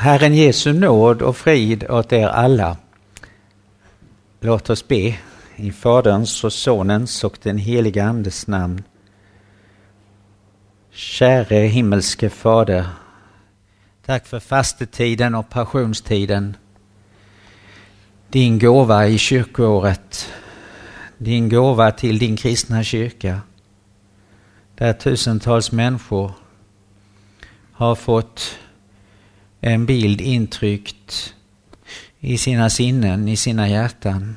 Herren Jesu nåd och frid åt er alla. Låt oss be i Faderns och Sonens och den helige Andes namn. Käre himmelske Fader, tack för fastetiden och passionstiden. Din gåva i kyrkoåret, din gåva till din kristna kyrka, där tusentals människor har fått en bild intryckt i sina sinnen, i sina hjärtan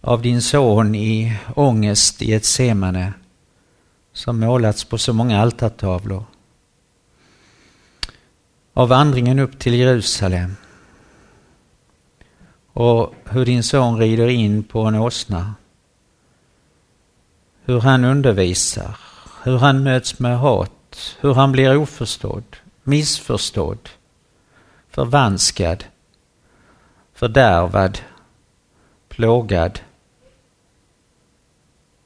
av din son i ångest i ett semane som målats på så många altartavlor. Av vandringen upp till Jerusalem och hur din son rider in på en åsna. Hur han undervisar, hur han möts med hat, hur han blir oförstådd, missförstådd förvanskad, fördärvad, plågad.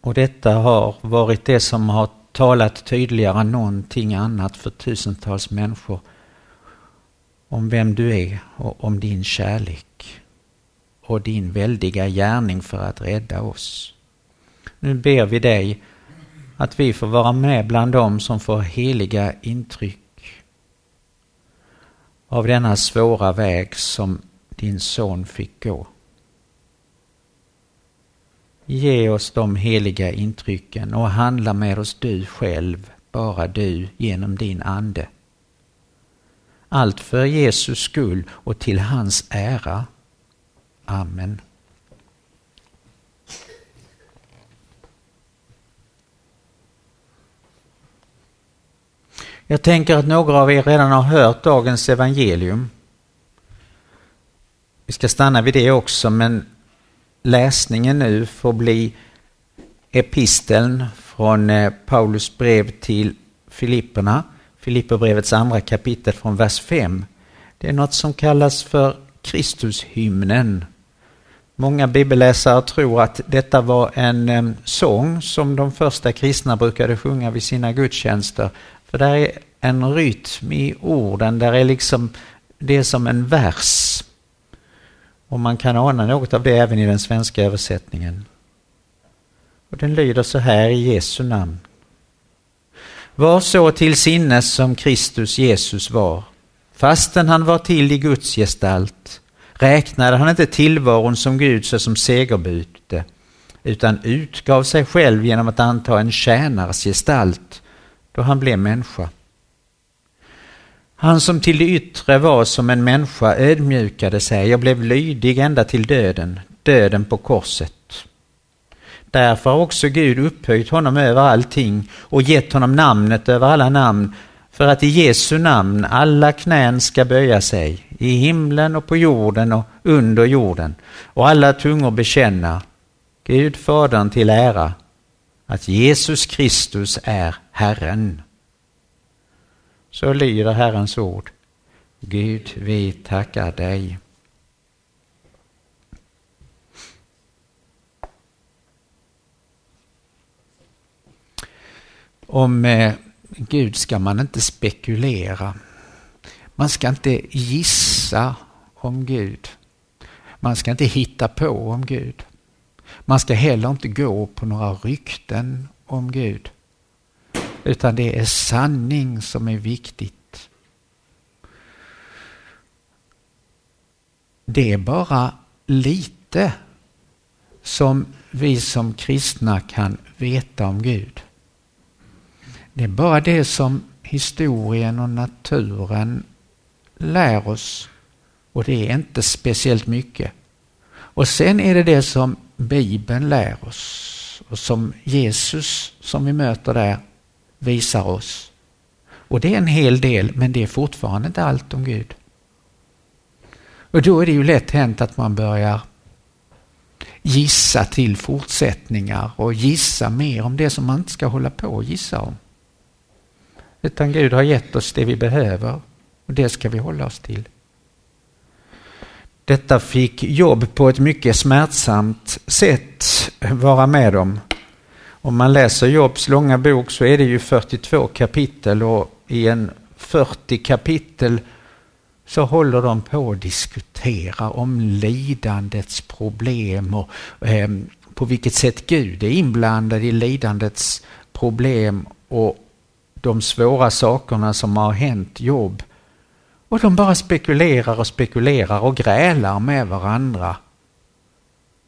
Och detta har varit det som har talat tydligare än någonting annat för tusentals människor om vem du är och om din kärlek och din väldiga gärning för att rädda oss. Nu ber vi dig att vi får vara med bland dem som får heliga intryck av denna svåra väg som din son fick gå. Ge oss de heliga intrycken och handla med oss du själv, bara du, genom din ande. Allt för Jesus skull och till hans ära. Amen. Jag tänker att några av er redan har hört dagens evangelium. Vi ska stanna vid det också, men läsningen nu får bli episteln från eh, Paulus brev till Filipperna, Filipperbrevets andra kapitel från vers 5. Det är något som kallas för Kristushymnen. Många bibelläsare tror att detta var en eh, sång som de första kristna brukade sjunga vid sina gudstjänster för där är en rytm i orden, där är liksom det är som en vers. Och man kan ana något av det även i den svenska översättningen. Och den lyder så här i Jesu namn. Var så till sinnes som Kristus Jesus var. Fastän han var till i Guds gestalt räknade han inte tillvaron som Gud såsom segerbyte utan utgav sig själv genom att anta en tjänares gestalt då han blev människa. Han som till det yttre var som en människa ödmjukade sig och blev lydig ända till döden, döden på korset. Därför har också Gud upphöjt honom över allting och gett honom namnet över alla namn för att i Jesu namn alla knän ska böja sig i himlen och på jorden och under jorden och alla tungor bekänna Gud Fadern till ära att Jesus Kristus är Herren. Så lyder Herrens ord. Gud, vi tackar dig. Om eh, Gud ska man inte spekulera. Man ska inte gissa om Gud. Man ska inte hitta på om Gud. Man ska heller inte gå på några rykten om Gud. Utan det är sanning som är viktigt. Det är bara lite som vi som kristna kan veta om Gud. Det är bara det som historien och naturen lär oss och det är inte speciellt mycket. Och sen är det det som Bibeln lär oss och som Jesus som vi möter där visar oss. Och det är en hel del, men det är fortfarande inte allt om Gud. Och då är det ju lätt hänt att man börjar gissa till fortsättningar och gissa mer om det som man inte ska hålla på och gissa om. Utan Gud har gett oss det vi behöver och det ska vi hålla oss till. Detta fick jobb på ett mycket smärtsamt sätt vara med om. Om man läser Jobs långa bok så är det ju 42 kapitel och i en 40 kapitel så håller de på att diskutera om lidandets problem och eh, på vilket sätt Gud är inblandad i lidandets problem och de svåra sakerna som har hänt Jobb. Och de bara spekulerar och spekulerar och grälar med varandra.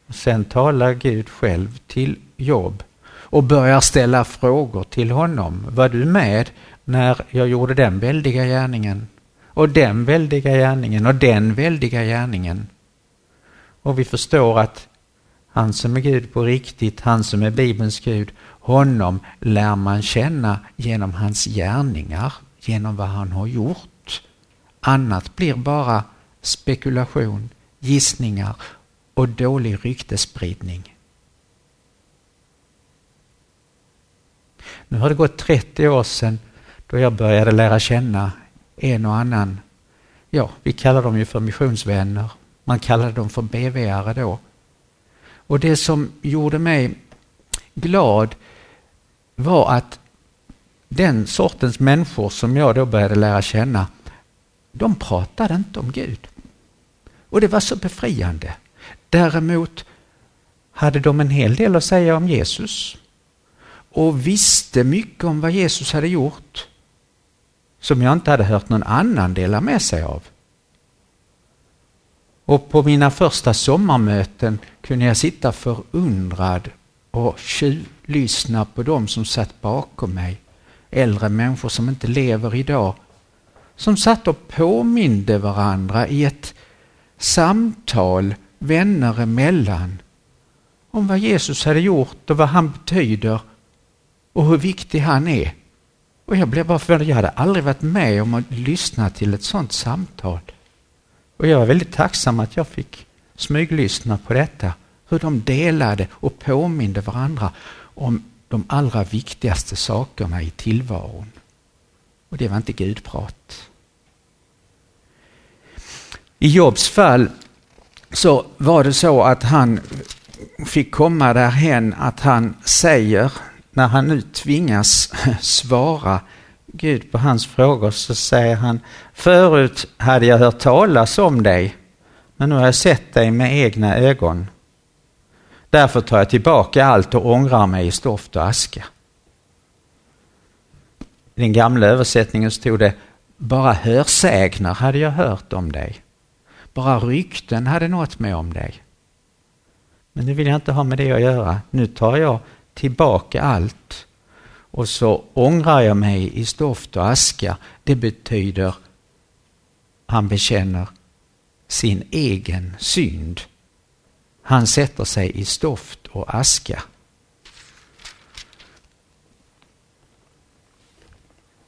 Sen talar Gud själv till Job och börjar ställa frågor till honom. Var du med när jag gjorde den väldiga gärningen? Och den väldiga gärningen och den väldiga gärningen. Och vi förstår att han som är Gud på riktigt, han som är Bibelns Gud, honom lär man känna genom hans gärningar, genom vad han har gjort. Annat blir bara spekulation, gissningar och dålig ryktespridning. Nu har det gått 30 år sedan då jag började lära känna en och annan, ja, vi kallar dem ju för missionsvänner. Man kallade dem för BV-are då. Och det som gjorde mig glad var att den sortens människor som jag då började lära känna, de pratade inte om Gud. Och det var så befriande. Däremot hade de en hel del att säga om Jesus och visste mycket om vad Jesus hade gjort som jag inte hade hört någon annan dela med sig av. Och på mina första sommarmöten kunde jag sitta förundrad och lyssna på dem som satt bakom mig. Äldre människor som inte lever idag. Som satt och påminde varandra i ett samtal vänner emellan om vad Jesus hade gjort och vad han betyder och hur viktig han är. Och jag blev bara förvånad. Jag hade aldrig varit med om att lyssna till ett sådant samtal. Och jag var väldigt tacksam att jag fick smyglyssna på detta. Hur de delade och påminde varandra om de allra viktigaste sakerna i tillvaron. Och det var inte Gudprat. I Jobs fall så var det så att han fick komma därhen att han säger när han nu tvingas svara Gud på hans frågor så säger han Förut hade jag hört talas om dig, men nu har jag sett dig med egna ögon. Därför tar jag tillbaka allt och ångrar mig i stoft och aska. I den gamla översättningen stod det Bara hörsägner hade jag hört om dig. Bara rykten hade nått mig om dig. Men nu vill jag inte ha med det att göra. Nu tar jag tillbaka allt och så ångrar jag mig i stoft och aska. Det betyder han bekänner sin egen synd. Han sätter sig i stoft och aska.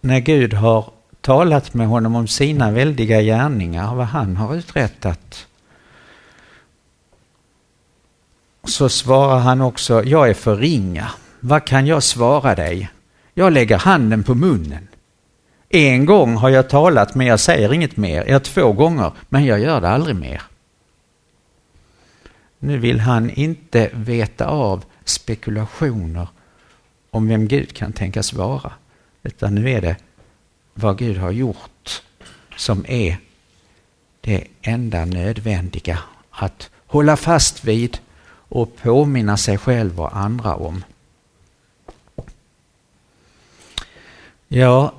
När Gud har talat med honom om sina väldiga gärningar, vad han har uträttat, så svarar han också, jag är för ringa. Vad kan jag svara dig? Jag lägger handen på munnen. En gång har jag talat men jag säger inget mer. Ja, två gånger, men jag gör det aldrig mer. Nu vill han inte veta av spekulationer om vem Gud kan tänkas vara. Utan nu är det vad Gud har gjort som är det enda nödvändiga att hålla fast vid och påminna sig själv och andra om. Ja,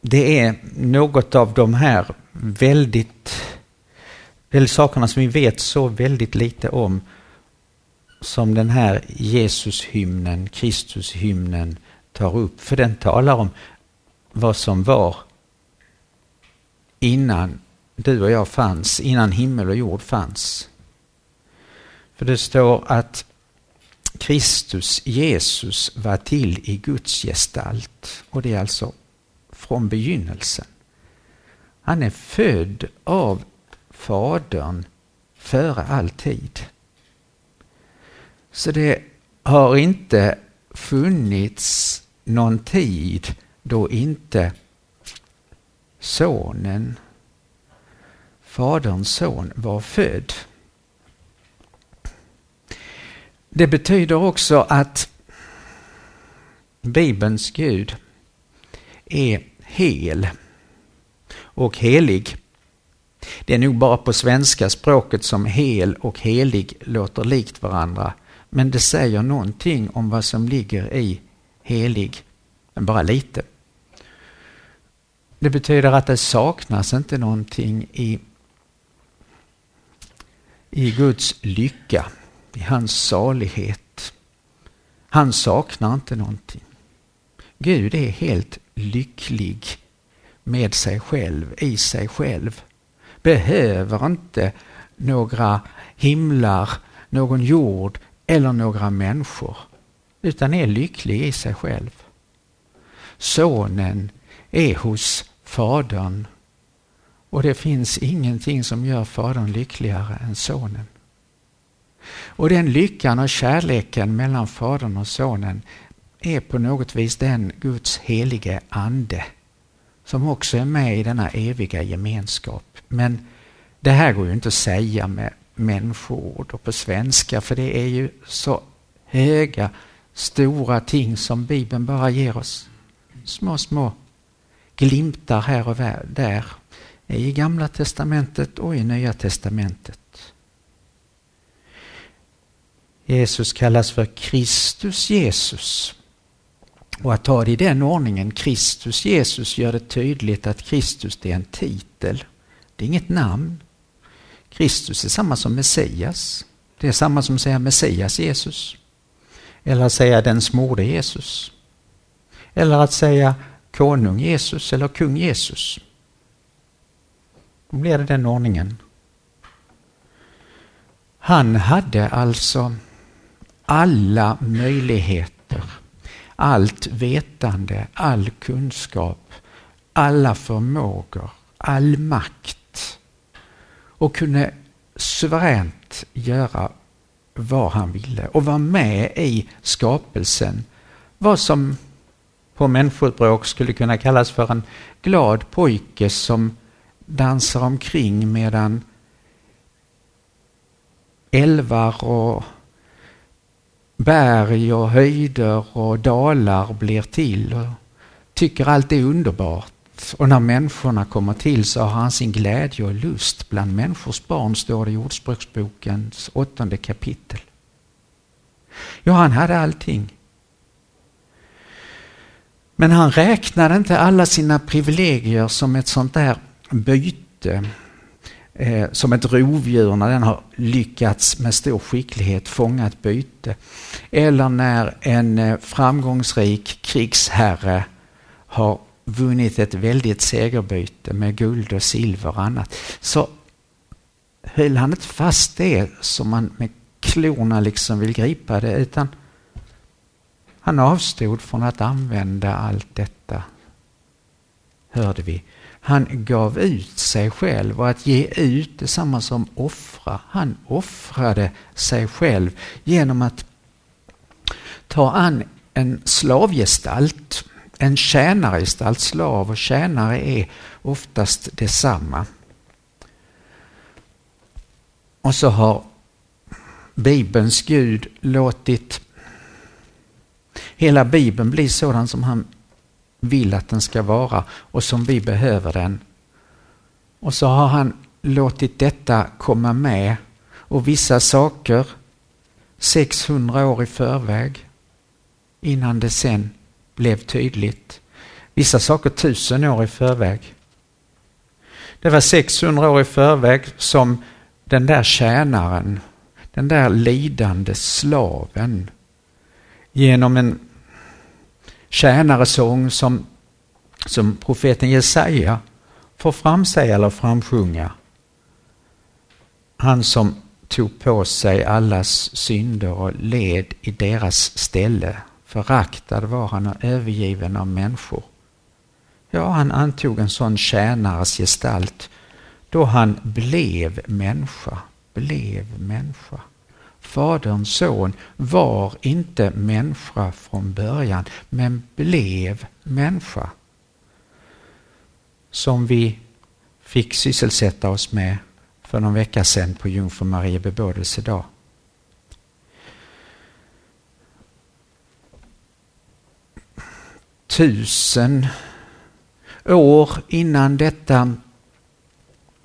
det är något av de här väldigt, väldigt sakerna som vi vet så väldigt lite om som den här Jesushymnen, Kristushymnen tar upp. För den talar om vad som var innan du och jag fanns, innan himmel och jord fanns. För det står att Kristus, Jesus, var till i Guds gestalt. Och det är alltså från begynnelsen. Han är född av Fadern före all tid. Så det har inte funnits någon tid då inte sonen, Faderns son, var född. Det betyder också att Bibelns Gud är hel och helig. Det är nog bara på svenska språket som hel och helig låter likt varandra. Men det säger någonting om vad som ligger i helig, men bara lite. Det betyder att det saknas inte någonting i, i Guds lycka, i hans salighet. Han saknar inte någonting. Gud är helt lycklig med sig själv, i sig själv. Behöver inte några himlar, någon jord eller några människor, utan är lycklig i sig själv. Sonen är hos Fadern och det finns ingenting som gör Fadern lyckligare än Sonen. Och den lyckan och kärleken mellan Fadern och Sonen är på något vis den Guds helige Ande som också är med i denna eviga gemenskap. Men det här går ju inte att säga med människoord och på svenska för det är ju så höga, stora ting som Bibeln bara ger oss. Små, små glimtar här och där i Gamla Testamentet och i Nya Testamentet. Jesus kallas för Kristus Jesus. Och att ta det i den ordningen, Kristus Jesus, gör det tydligt att Kristus det är en titel. Det är inget namn. Kristus är samma som Messias. Det är samma som att säga Messias Jesus. Eller att säga den smorde Jesus. Eller att säga konung Jesus eller kung Jesus. Då blir det den ordningen. Han hade alltså alla möjligheter, allt vetande, all kunskap, alla förmågor, all makt och kunde suveränt göra vad han ville och vara med i skapelsen. Vad som på människospråk skulle kunna kallas för en glad pojke som dansar omkring medan älvar och berg och höjder och dalar blir till och tycker allt är underbart. Och när människorna kommer till så har han sin glädje och lust bland människors barn, står det i Ordspråksbokens åttonde kapitel. Ja, han hade allting. Men han räknade inte alla sina privilegier som ett sånt där byte eh, som ett rovdjur när den har lyckats med stor skicklighet fånga ett byte. Eller när en eh, framgångsrik krigsherre har vunnit ett väldigt segerbyte med guld och silver och annat. Så höll han inte fast det som man med klorna liksom vill gripa det utan han avstod från att använda allt detta. Hörde vi. Han gav ut sig själv och att ge ut detsamma samma som offra. Han offrade sig själv genom att ta an en slavgestalt, en tjänargestalt. Slav och tjänare är oftast detsamma. Och så har Bibelns Gud låtit hela Bibeln bli sådan som han vill att den ska vara och som vi behöver den. Och så har han låtit detta komma med och vissa saker 600 år i förväg innan det sen blev tydligt. Vissa saker tusen år i förväg. Det var 600 år i förväg som den där tjänaren, den där lidande slaven genom en tjänaresång som, som profeten Jesaja får framsäga eller framsjunga. Han som tog på sig allas synder och led i deras ställe. Föraktad var han och övergiven av människor. Ja, han antog en sån tjänares gestalt då han blev människa, blev människa. Faderns son var inte människa från början, men blev människa. Som vi fick sysselsätta oss med för någon vecka sedan på Jungfru Maria bebådelsedag. Tusen år innan detta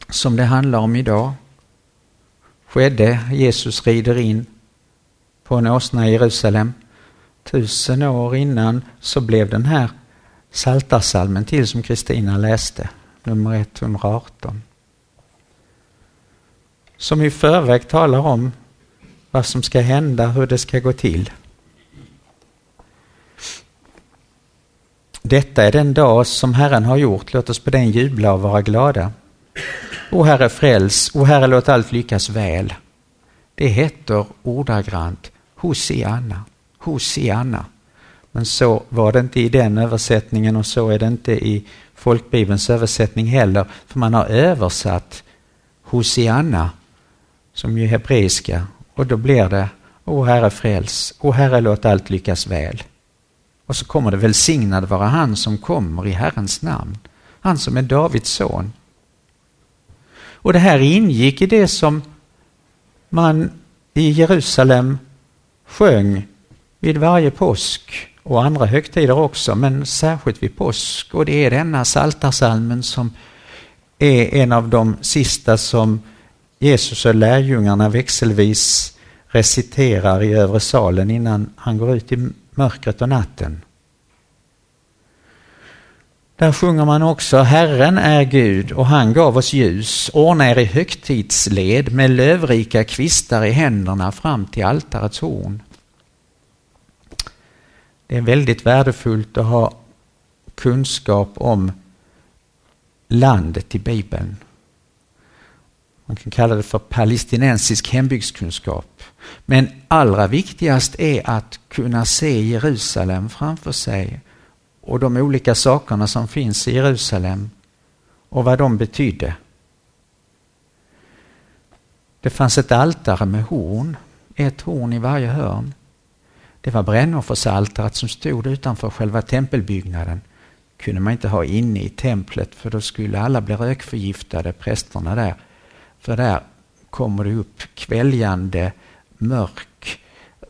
som det handlar om idag skedde. Jesus rider in på en åsna i Jerusalem. Tusen år innan så blev den här Saltarsalmen till som Kristina läste, nummer 118. Som i förväg talar om vad som ska hända, hur det ska gå till. Detta är den dag som Herren har gjort, låt oss på den jubla och vara glada. O Herre fräls, o Herre låt allt lyckas väl. Det heter ordagrant Hosianna, Hosianna. Men så var det inte i den översättningen och så är det inte i folkbibelns översättning heller. För man har översatt Hosianna, som ju är hebreiska, och då blir det O Herre fräls, O Herre låt allt lyckas väl. Och så kommer det välsignad vara han som kommer i Herrens namn, han som är Davids son. Och det här ingick i det som man i Jerusalem sjöng vid varje påsk och andra högtider också, men särskilt vid påsk. Och det är denna saltarsalmen som är en av de sista som Jesus och lärjungarna växelvis reciterar i övre salen innan han går ut i mörkret och natten. Där sjunger man också Herren är Gud och han gav oss ljus. Ordna er i högtidsled med lövrika kvistar i händerna fram till altarets horn. Det är väldigt värdefullt att ha kunskap om landet i Bibeln. Man kan kalla det för palestinensisk hembygdskunskap. Men allra viktigast är att kunna se Jerusalem framför sig och de olika sakerna som finns i Jerusalem och vad de betydde. Det fanns ett altare med horn, ett horn i varje hörn. Det var brännoffersaltaret som stod utanför själva tempelbyggnaden. kunde man inte ha inne i templet för då skulle alla bli rökförgiftade, prästerna där. För där kommer det upp kväljande mörk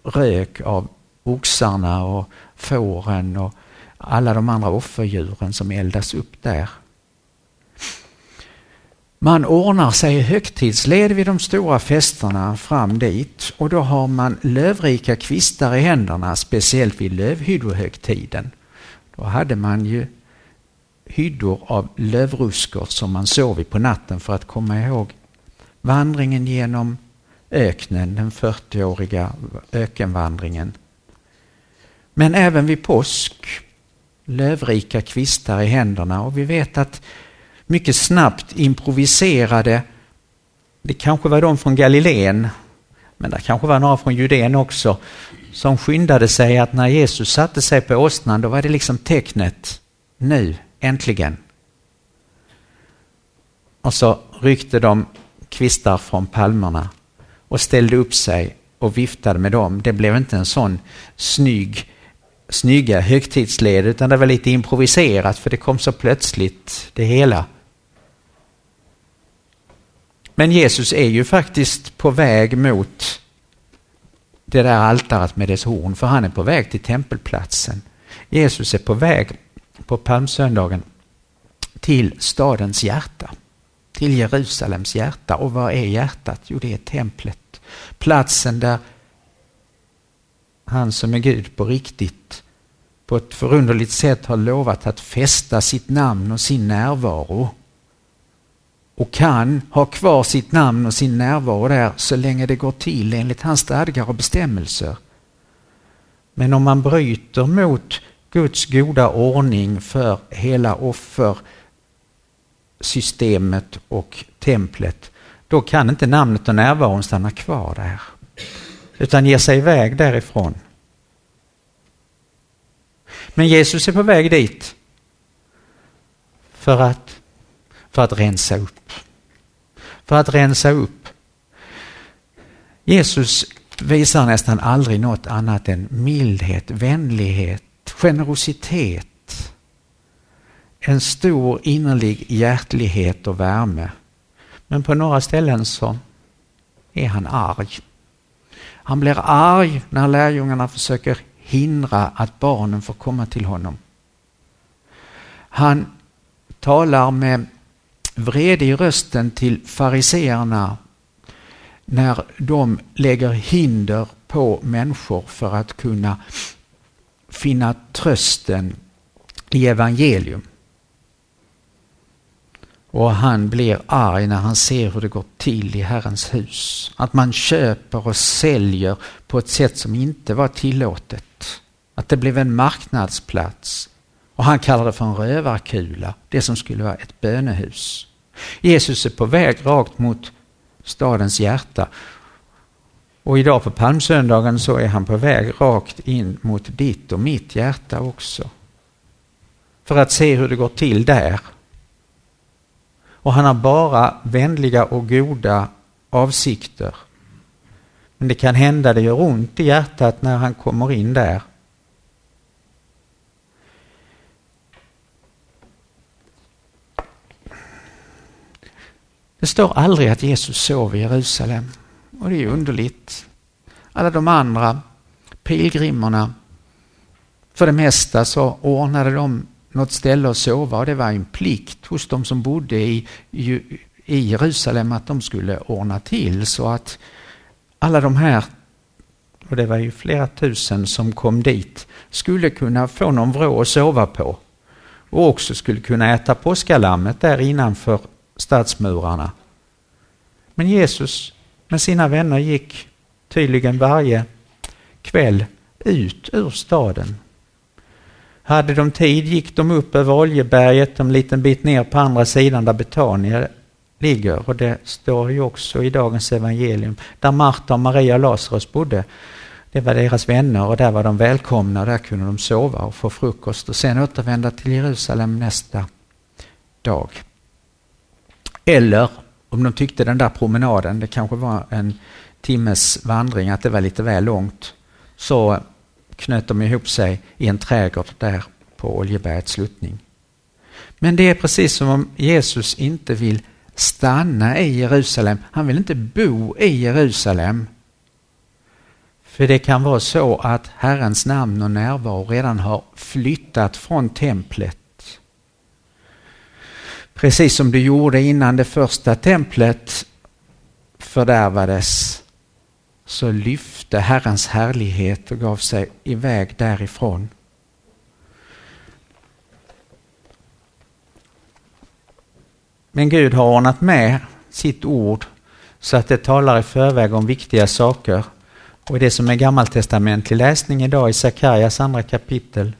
rök av oxarna och fåren och alla de andra offerdjuren som eldas upp där. Man ordnar sig högtidsled vid de stora festerna fram dit och då har man lövrika kvistar i händerna, speciellt vid lövhyddohögtiden. Då hade man ju hyddor av lövruskor som man sov i på natten för att komma ihåg vandringen genom öknen, den 40-åriga ökenvandringen. Men även vid påsk, lövrika kvistar i händerna och vi vet att mycket snabbt improviserade. Det kanske var de från Galileen, men det kanske var några från Judeen också, som skyndade sig att när Jesus satte sig på åsnan, då var det liksom tecknet. Nu, äntligen. Och så ryckte de kvistar från palmerna och ställde upp sig och viftade med dem. Det blev inte en sån snygg, snygga högtidsled utan det var lite improviserat för det kom så plötsligt det hela. Men Jesus är ju faktiskt på väg mot det där altaret med dess horn, för han är på väg till tempelplatsen. Jesus är på väg på palmsöndagen till stadens hjärta, till Jerusalems hjärta. Och vad är hjärtat? Jo, det är templet. Platsen där han som är Gud på riktigt på ett förunderligt sätt har lovat att fästa sitt namn och sin närvaro och kan ha kvar sitt namn och sin närvaro där så länge det går till enligt hans stadgar och bestämmelser. Men om man bryter mot Guds goda ordning för hela offer systemet och templet, då kan inte namnet och närvaron stanna kvar där, utan ge sig iväg därifrån. Men Jesus är på väg dit för att för att rensa upp. För att rensa upp. Jesus visar nästan aldrig något annat än mildhet, vänlighet, generositet. En stor innerlig hjärtlighet och värme. Men på några ställen så är han arg. Han blir arg när lärjungarna försöker hindra att barnen får komma till honom. Han talar med vrede i rösten till fariseerna när de lägger hinder på människor för att kunna finna trösten i evangelium. Och han blir arg när han ser hur det går till i Herrens hus. Att man köper och säljer på ett sätt som inte var tillåtet. Att det blev en marknadsplats. Och han kallar det för en rövarkula, det som skulle vara ett bönehus. Jesus är på väg rakt mot stadens hjärta. Och idag på palmsöndagen så är han på väg rakt in mot ditt och mitt hjärta också. För att se hur det går till där. Och han har bara vänliga och goda avsikter. Men det kan hända det gör ont i hjärtat när han kommer in där. Det står aldrig att Jesus sov i Jerusalem. Och det är underligt. Alla de andra pilgrimerna, för det mesta så ordnade de något ställe att sova och det var en plikt hos de som bodde i, i, i Jerusalem att de skulle ordna till så att alla de här, och det var ju flera tusen som kom dit, skulle kunna få någon vrå att sova på och också skulle kunna äta påskalammet där innanför stadsmurarna. Men Jesus med sina vänner gick tydligen varje kväll ut ur staden. Hade de tid gick de upp över Oljeberget en liten bit ner på andra sidan där Betania ligger och det står ju också i dagens evangelium där Marta, och Maria och Lazarus bodde. Det var deras vänner och där var de välkomna där kunde de sova och få frukost och sen återvända till Jerusalem nästa dag. Eller om de tyckte den där promenaden, det kanske var en timmes vandring, att det var lite väl långt, så knöt de ihop sig i en trädgård där på Oljebergets sluttning. Men det är precis som om Jesus inte vill stanna i Jerusalem. Han vill inte bo i Jerusalem. För det kan vara så att Herrens namn och närvaro redan har flyttat från templet Precis som det gjorde innan det första templet fördärvades så lyfte Herrens härlighet och gav sig iväg därifrån. Men Gud har ordnat med sitt ord så att det talar i förväg om viktiga saker. Och i det som är gammaltestamentlig läsning idag i Sakarjas andra kapitel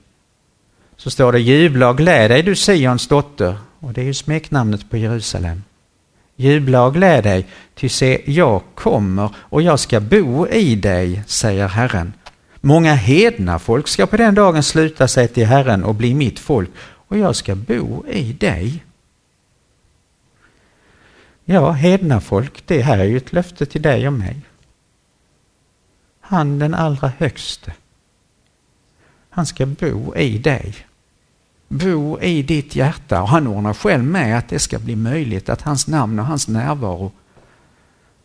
så står det jubla och gläd dig du Sions dotter och det är ju smeknamnet på Jerusalem. Jubla och gläd dig, ty se, jag kommer och jag ska bo i dig, säger Herren. Många hedna folk ska på den dagen sluta sig till Herren och bli mitt folk, och jag ska bo i dig. Ja, hedna folk, det här är ju ett löfte till dig och mig. Han den allra högste. Han ska bo i dig bo i ditt hjärta och han ordnar själv med att det ska bli möjligt att hans namn och hans närvaro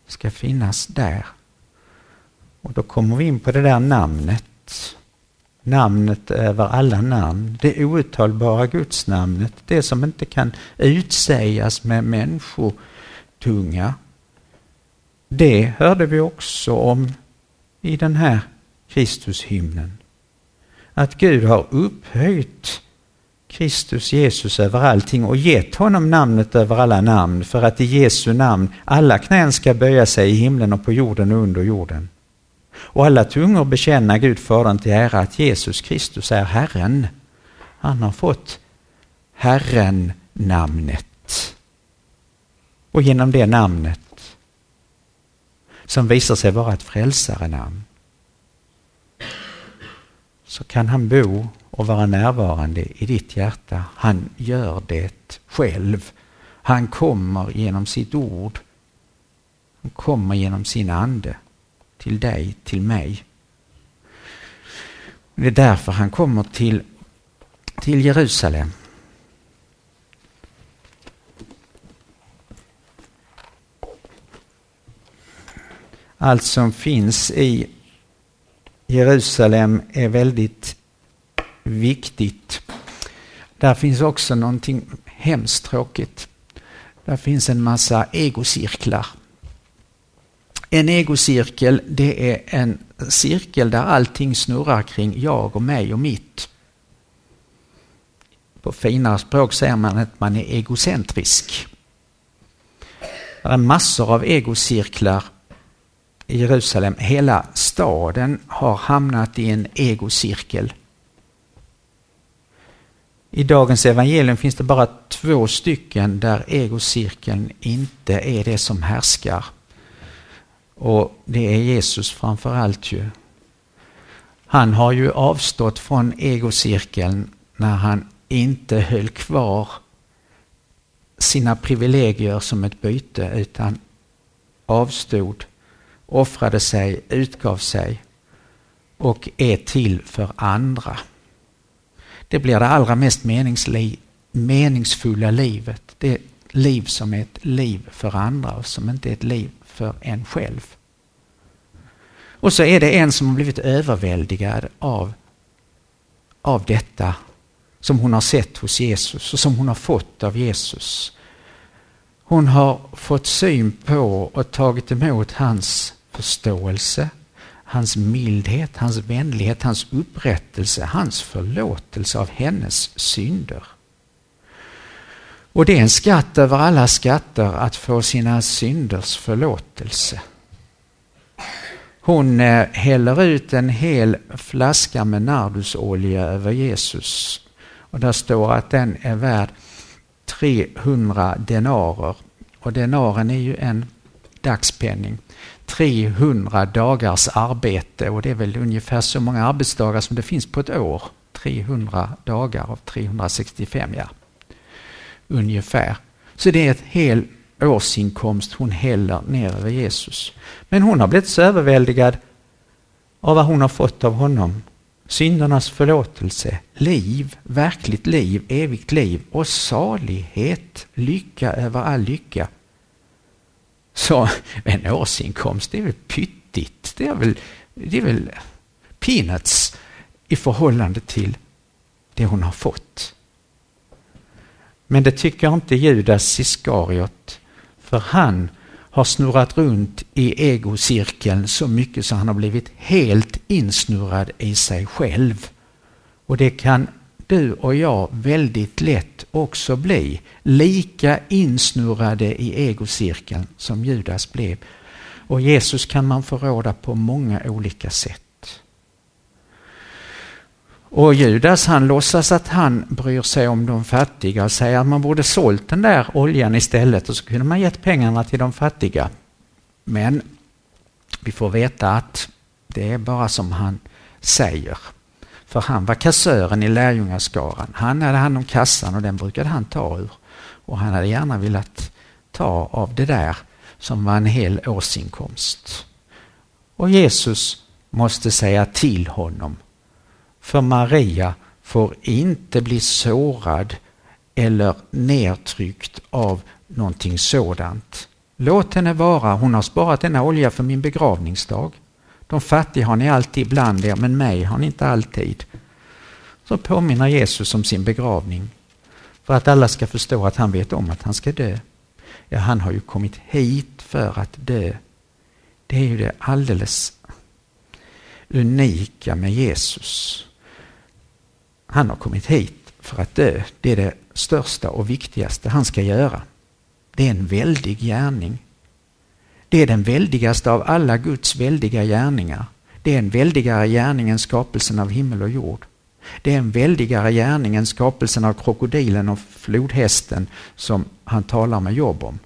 ska finnas där. Och då kommer vi in på det där namnet. Namnet över alla namn. Det outtalbara gudsnamnet. Det som inte kan utsägas med människotunga. Det hörde vi också om i den här Kristushymnen. Att Gud har upphöjt Kristus Jesus över allting och gett honom namnet över alla namn för att i Jesu namn alla knän ska böja sig i himlen och på jorden och under jorden. Och alla tungor bekänna Gud Fadern till ära att Jesus Kristus är Herren. Han har fått Herren-namnet. Och genom det namnet som visar sig vara ett frälsarenamn så kan han bo och vara närvarande i ditt hjärta. Han gör det själv. Han kommer genom sitt ord. Han kommer genom sin ande till dig, till mig. Det är därför han kommer till, till Jerusalem. Allt som finns i Jerusalem är väldigt viktigt. Där finns också någonting hemskt tråkigt. Där finns en massa egocirklar. En egocirkel det är en cirkel där allting snurrar kring jag och mig och mitt. På finare språk säger man att man är egocentrisk. Det är massor av egocirklar i Jerusalem. Hela staden har hamnat i en egocirkel. I dagens evangelium finns det bara två stycken där egocirkeln inte är det som härskar. Och det är Jesus framför allt ju. Han har ju avstått från egocirkeln när han inte höll kvar sina privilegier som ett byte utan avstod, offrade sig, utgav sig och är till för andra. Det blir det allra mest meningsfulla livet. Det liv som är ett liv för andra och som inte är ett liv för en själv. Och så är det en som har blivit överväldigad av, av detta som hon har sett hos Jesus och som hon har fått av Jesus. Hon har fått syn på och tagit emot hans förståelse, hans mildhet, hans vänlighet, hans upprättelse, hans förlåtelse av hennes synder. Och det är en skatt över alla skatter att få sina synders förlåtelse. Hon eh, häller ut en hel flaska med nardusolja över Jesus. Och där står att den är värd 300 denarer. Och denaren är ju en dagspenning. 300 dagars arbete och det är väl ungefär så många arbetsdagar som det finns på ett år. 300 dagar av 365, ja. Ungefär. Så det är ett hel årsinkomst hon häller ner över Jesus. Men hon har blivit så överväldigad av vad hon har fått av honom. Syndernas förlåtelse, liv, verkligt liv, evigt liv och salighet, lycka över all lycka. Så en årsinkomst, det är väl pyttigt. Det är väl, det är väl peanuts i förhållande till det hon har fått. Men det tycker inte Judas Iskariot, för han har snurrat runt i egocirkeln så mycket så han har blivit helt insnurrad i sig själv. Och det kan du och jag väldigt lätt också bli. Lika insnurrade i egocirkeln som Judas blev. Och Jesus kan man förråda på många olika sätt. Och Judas han låtsas att han bryr sig om de fattiga och säger att man borde sålt den där oljan istället och så kunde man gett pengarna till de fattiga. Men vi får veta att det är bara som han säger. För han var kassören i lärjungaskaran. Han hade hand om kassan och den brukade han ta ur. Och han hade gärna velat ta av det där som var en hel årsinkomst. Och Jesus måste säga till honom för Maria får inte bli sårad eller nedtryckt av någonting sådant. Låt henne vara, hon har sparat denna olja för min begravningsdag. De fattiga har ni alltid bland er, men mig har ni inte alltid. Så påminner Jesus om sin begravning för att alla ska förstå att han vet om att han ska dö. Ja, han har ju kommit hit för att dö. Det är ju det alldeles unika med Jesus. Han har kommit hit för att dö. Det är det största och viktigaste han ska göra. Det är en väldig gärning. Det är den väldigaste av alla Guds väldiga gärningar. Det är en väldigare gärning än skapelsen av himmel och jord. Det är en väldigare gärning än skapelsen av krokodilen och flodhästen som han talar med Job om.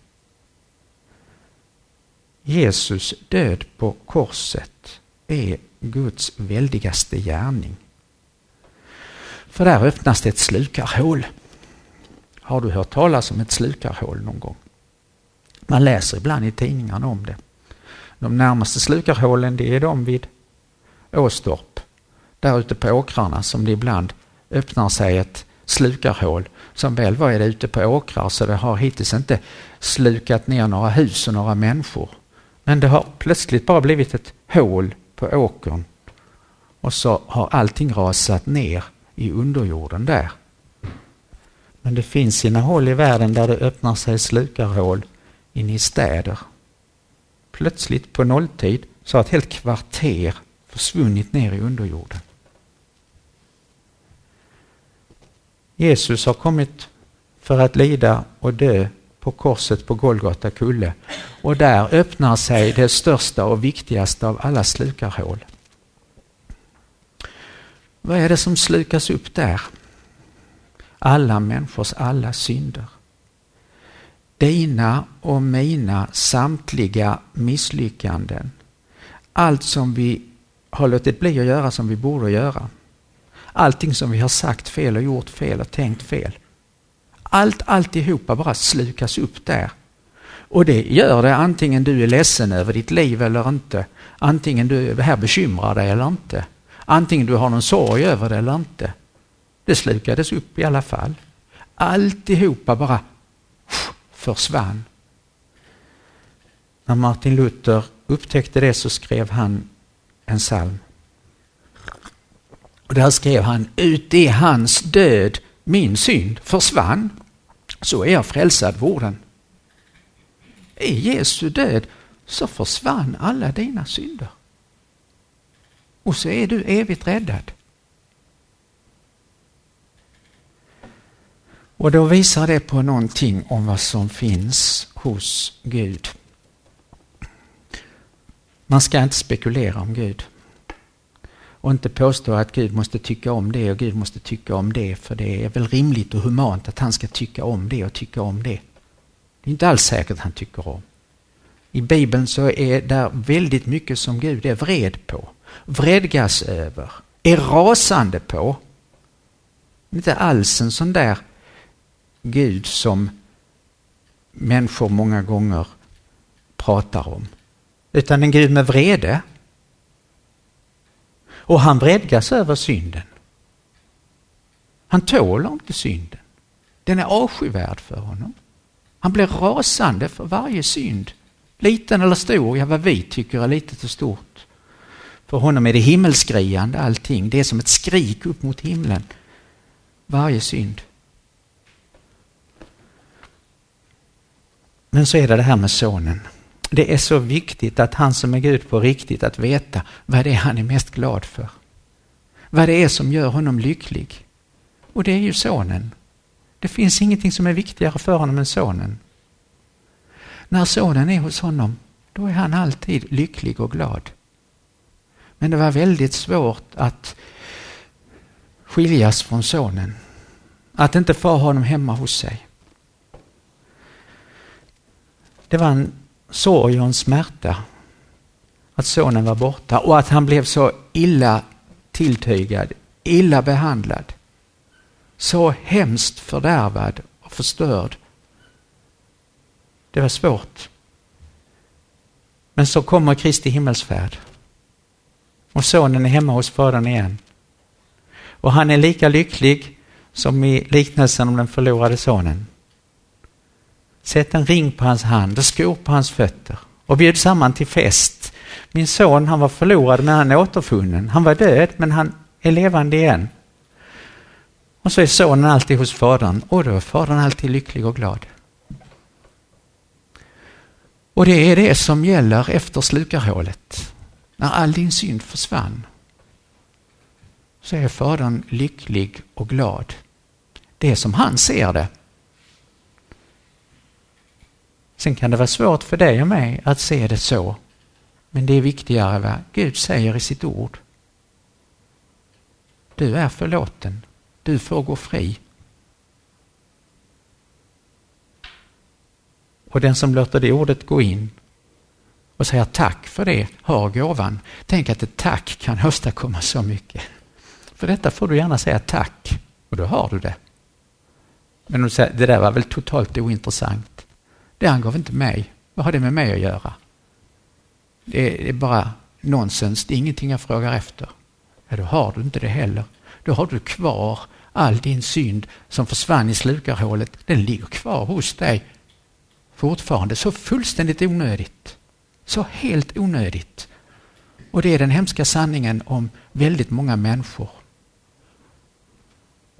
Jesus död på korset är Guds väldigaste gärning. För där öppnas det ett slukarhål. Har du hört talas om ett slukarhål någon gång? Man läser ibland i tidningarna om det. De närmaste slukarhålen det är de vid Åstorp. Där ute på åkrarna som det ibland öppnar sig ett slukarhål. Som väl var är det ute på åkrar så det har hittills inte slukat ner några hus och några människor. Men det har plötsligt bara blivit ett hål på åkern. Och så har allting rasat ner i underjorden där. Men det finns sina håll i världen där det öppnar sig slukarhål in i städer. Plötsligt på nolltid så har ett helt kvarter försvunnit ner i underjorden. Jesus har kommit för att lida och dö på korset på Golgata kulle och där öppnar sig det största och viktigaste av alla slukarhål. Vad är det som slukas upp där? Alla människors alla synder. Dina och mina samtliga misslyckanden. Allt som vi har låtit bli att göra som vi borde göra. Allting som vi har sagt fel och gjort fel och tänkt fel. Allt alltihopa bara slukas upp där. Och det gör det antingen du är ledsen över ditt liv eller inte. Antingen du här bekymrar dig eller inte. Antingen du har någon sorg över det eller inte. Det slukades upp i alla fall. Alltihopa bara försvann. När Martin Luther upptäckte det så skrev han en psalm. Och där skrev han, ut i hans död min synd försvann, så är jag frälsad vorden. I Jesu död så försvann alla dina synder. Och så är du evigt räddad. Och då visar det på någonting om vad som finns hos Gud. Man ska inte spekulera om Gud. Och inte påstå att Gud måste tycka om det och Gud måste tycka om det för det är väl rimligt och humant att han ska tycka om det och tycka om det. Det är inte alls säkert att han tycker om. I Bibeln så är det väldigt mycket som Gud är vred på, vredgas över, är rasande på. Inte alls en sån där Gud som människor många gånger pratar om. Utan en Gud med vrede. Och han vredgas över synden. Han tål inte synden. Den är avskyvärd för honom. Han blir rasande för varje synd. Liten eller stor, ja vad vi tycker är litet och stort. För honom är det himmelsskriande allting. Det är som ett skrik upp mot himlen. Varje synd. Men så är det det här med sonen. Det är så viktigt att han som är Gud på riktigt, att veta vad det är han är mest glad för. Vad det är som gör honom lycklig. Och det är ju sonen. Det finns ingenting som är viktigare för honom än sonen. När sonen är hos honom, då är han alltid lycklig och glad. Men det var väldigt svårt att skiljas från sonen. Att inte få honom hemma hos sig. Det var en sorg och en smärta att sonen var borta och att han blev så illa tilltygad, illa behandlad. Så hemskt fördärvad och förstörd. Det var svårt. Men så kommer Kristi himmelsfärd. Och sonen är hemma hos fadern igen. Och han är lika lycklig som i liknelsen om den förlorade sonen. Sätt en ring på hans hand och skor på hans fötter och bjud samman till fest. Min son han var förlorad men han är återfunnen. Han var död men han är levande igen. Och så är sonen alltid hos fadern och då är fadern alltid lycklig och glad. Och det är det som gäller efter slukarhålet. När all din synd försvann så är fadern lycklig och glad. Det är som han ser det. Sen kan det vara svårt för dig och mig att se det så. Men det är viktigare vad Gud säger i sitt ord. Du är förlåten. Du får gå fri. Och den som låter det ordet gå in och säger tack för det har gåvan. Tänk att ett tack kan åstadkomma så mycket. För detta får du gärna säga tack och då har du det. Men du säger, det där var väl totalt ointressant. Det angav inte mig. Vad har det med mig att göra? Det är bara nonsens, det är ingenting jag frågar efter. Ja, då har du inte det heller. Då har du kvar all din synd som försvann i slukarhålet. Den ligger kvar hos dig fortfarande. Så fullständigt onödigt. Så helt onödigt. Och det är den hemska sanningen om väldigt många människor.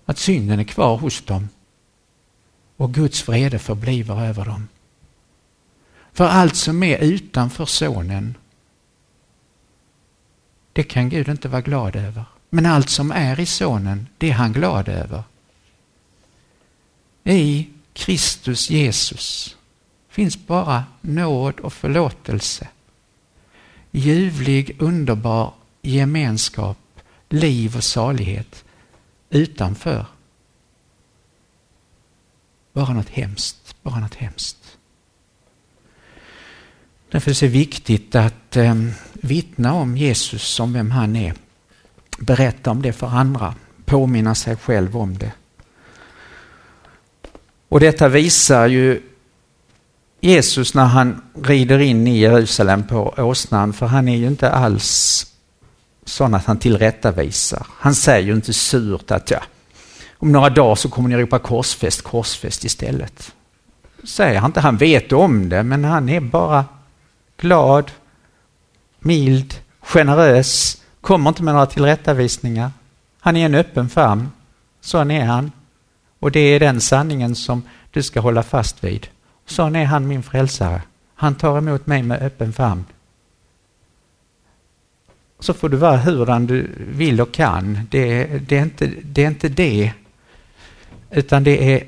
Att synden är kvar hos dem och Guds vrede förbliver över dem. För allt som är utanför sonen, det kan Gud inte vara glad över. Men allt som är i sonen, det är han glad över. I Kristus Jesus finns bara nåd och förlåtelse. Ljuvlig, underbar gemenskap, liv och salighet. Utanför bara något hemskt, bara något hemskt. Därför är det viktigt att eh, vittna om Jesus, som vem han är. Berätta om det för andra, påminna sig själv om det. Och detta visar ju Jesus när han rider in i Jerusalem på åsnan, för han är ju inte alls sån att han tillrättavisar. Han säger ju inte surt att ja, om några dagar så kommer ni ropa korsfäst, korsfäst istället. Säger han inte, han vet om det, men han är bara glad, mild, generös, kommer inte med några tillrättavisningar. Han är en öppen famn, sån är han. Och det är den sanningen som du ska hålla fast vid. Sån är han min frälsare. Han tar emot mig med öppen famn. Så får du vara hurdan du vill och kan. Det, det, är inte, det är inte det utan det är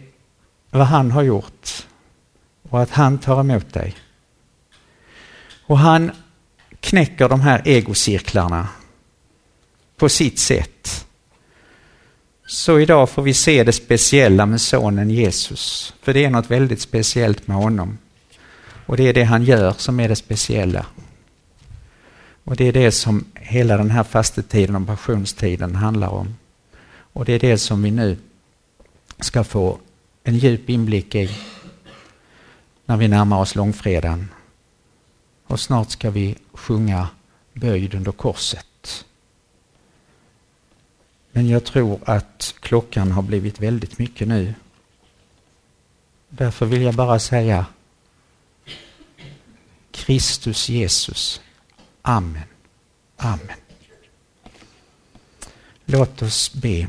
vad han har gjort och att han tar emot dig. Och han knäcker de här egocirklarna på sitt sätt. Så idag får vi se det speciella med sonen Jesus. För det är något väldigt speciellt med honom. Och det är det han gör som är det speciella. Och det är det som hela den här fastetiden och passionstiden handlar om. Och det är det som vi nu ska få en djup inblick i när vi närmar oss långfredagen. Och snart ska vi sjunga Böjd under korset. Men jag tror att klockan har blivit väldigt mycket nu. Därför vill jag bara säga Kristus Jesus. Amen. Amen. Låt oss be.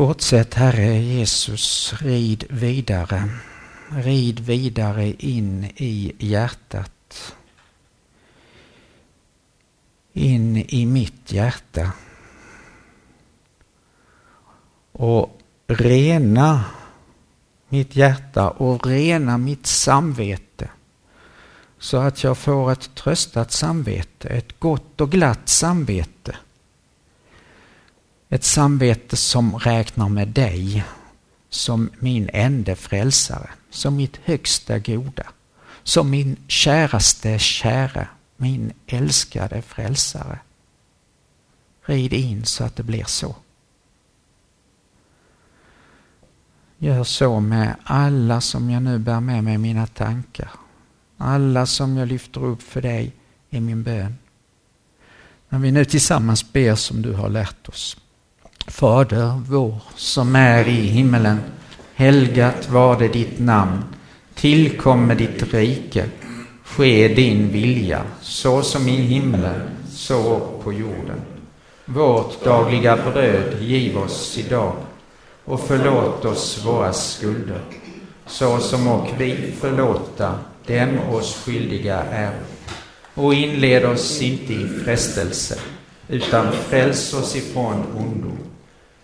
Fortsätt Herre Jesus, rid vidare. Rid vidare in i hjärtat. In i mitt hjärta. Och rena mitt hjärta och rena mitt samvete. Så att jag får ett tröstat samvete, ett gott och glatt samvete ett samvete som räknar med dig som min ende frälsare, som mitt högsta goda, som min käraste käre, min älskade frälsare. Rid in så att det blir så. Gör så med alla som jag nu bär med mig i mina tankar. Alla som jag lyfter upp för dig i min bön. När vi nu tillsammans ber som du har lärt oss. Fader vår som är i himmelen. Helgat var det ditt namn. Tillkomme ditt rike. Ske din vilja, så som i himmelen, så på jorden. Vårt dagliga bröd giv oss idag och förlåt oss våra skulder, så som och vi förlåta dem oss skyldiga är. Och inled oss inte i frestelse, utan fräls oss ifrån ondo.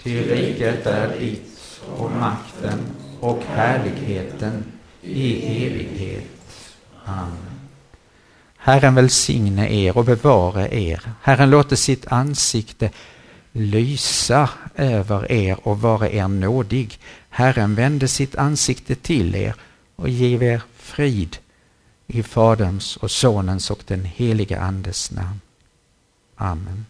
Ty riket är ditt och makten och härligheten i evighet. Amen. Herren välsigne er och bevare er. Herren låter sitt ansikte lysa över er och vara er nådig. Herren vände sitt ansikte till er och giv er frid i Faderns och Sonens och den heliga Andes namn. Amen.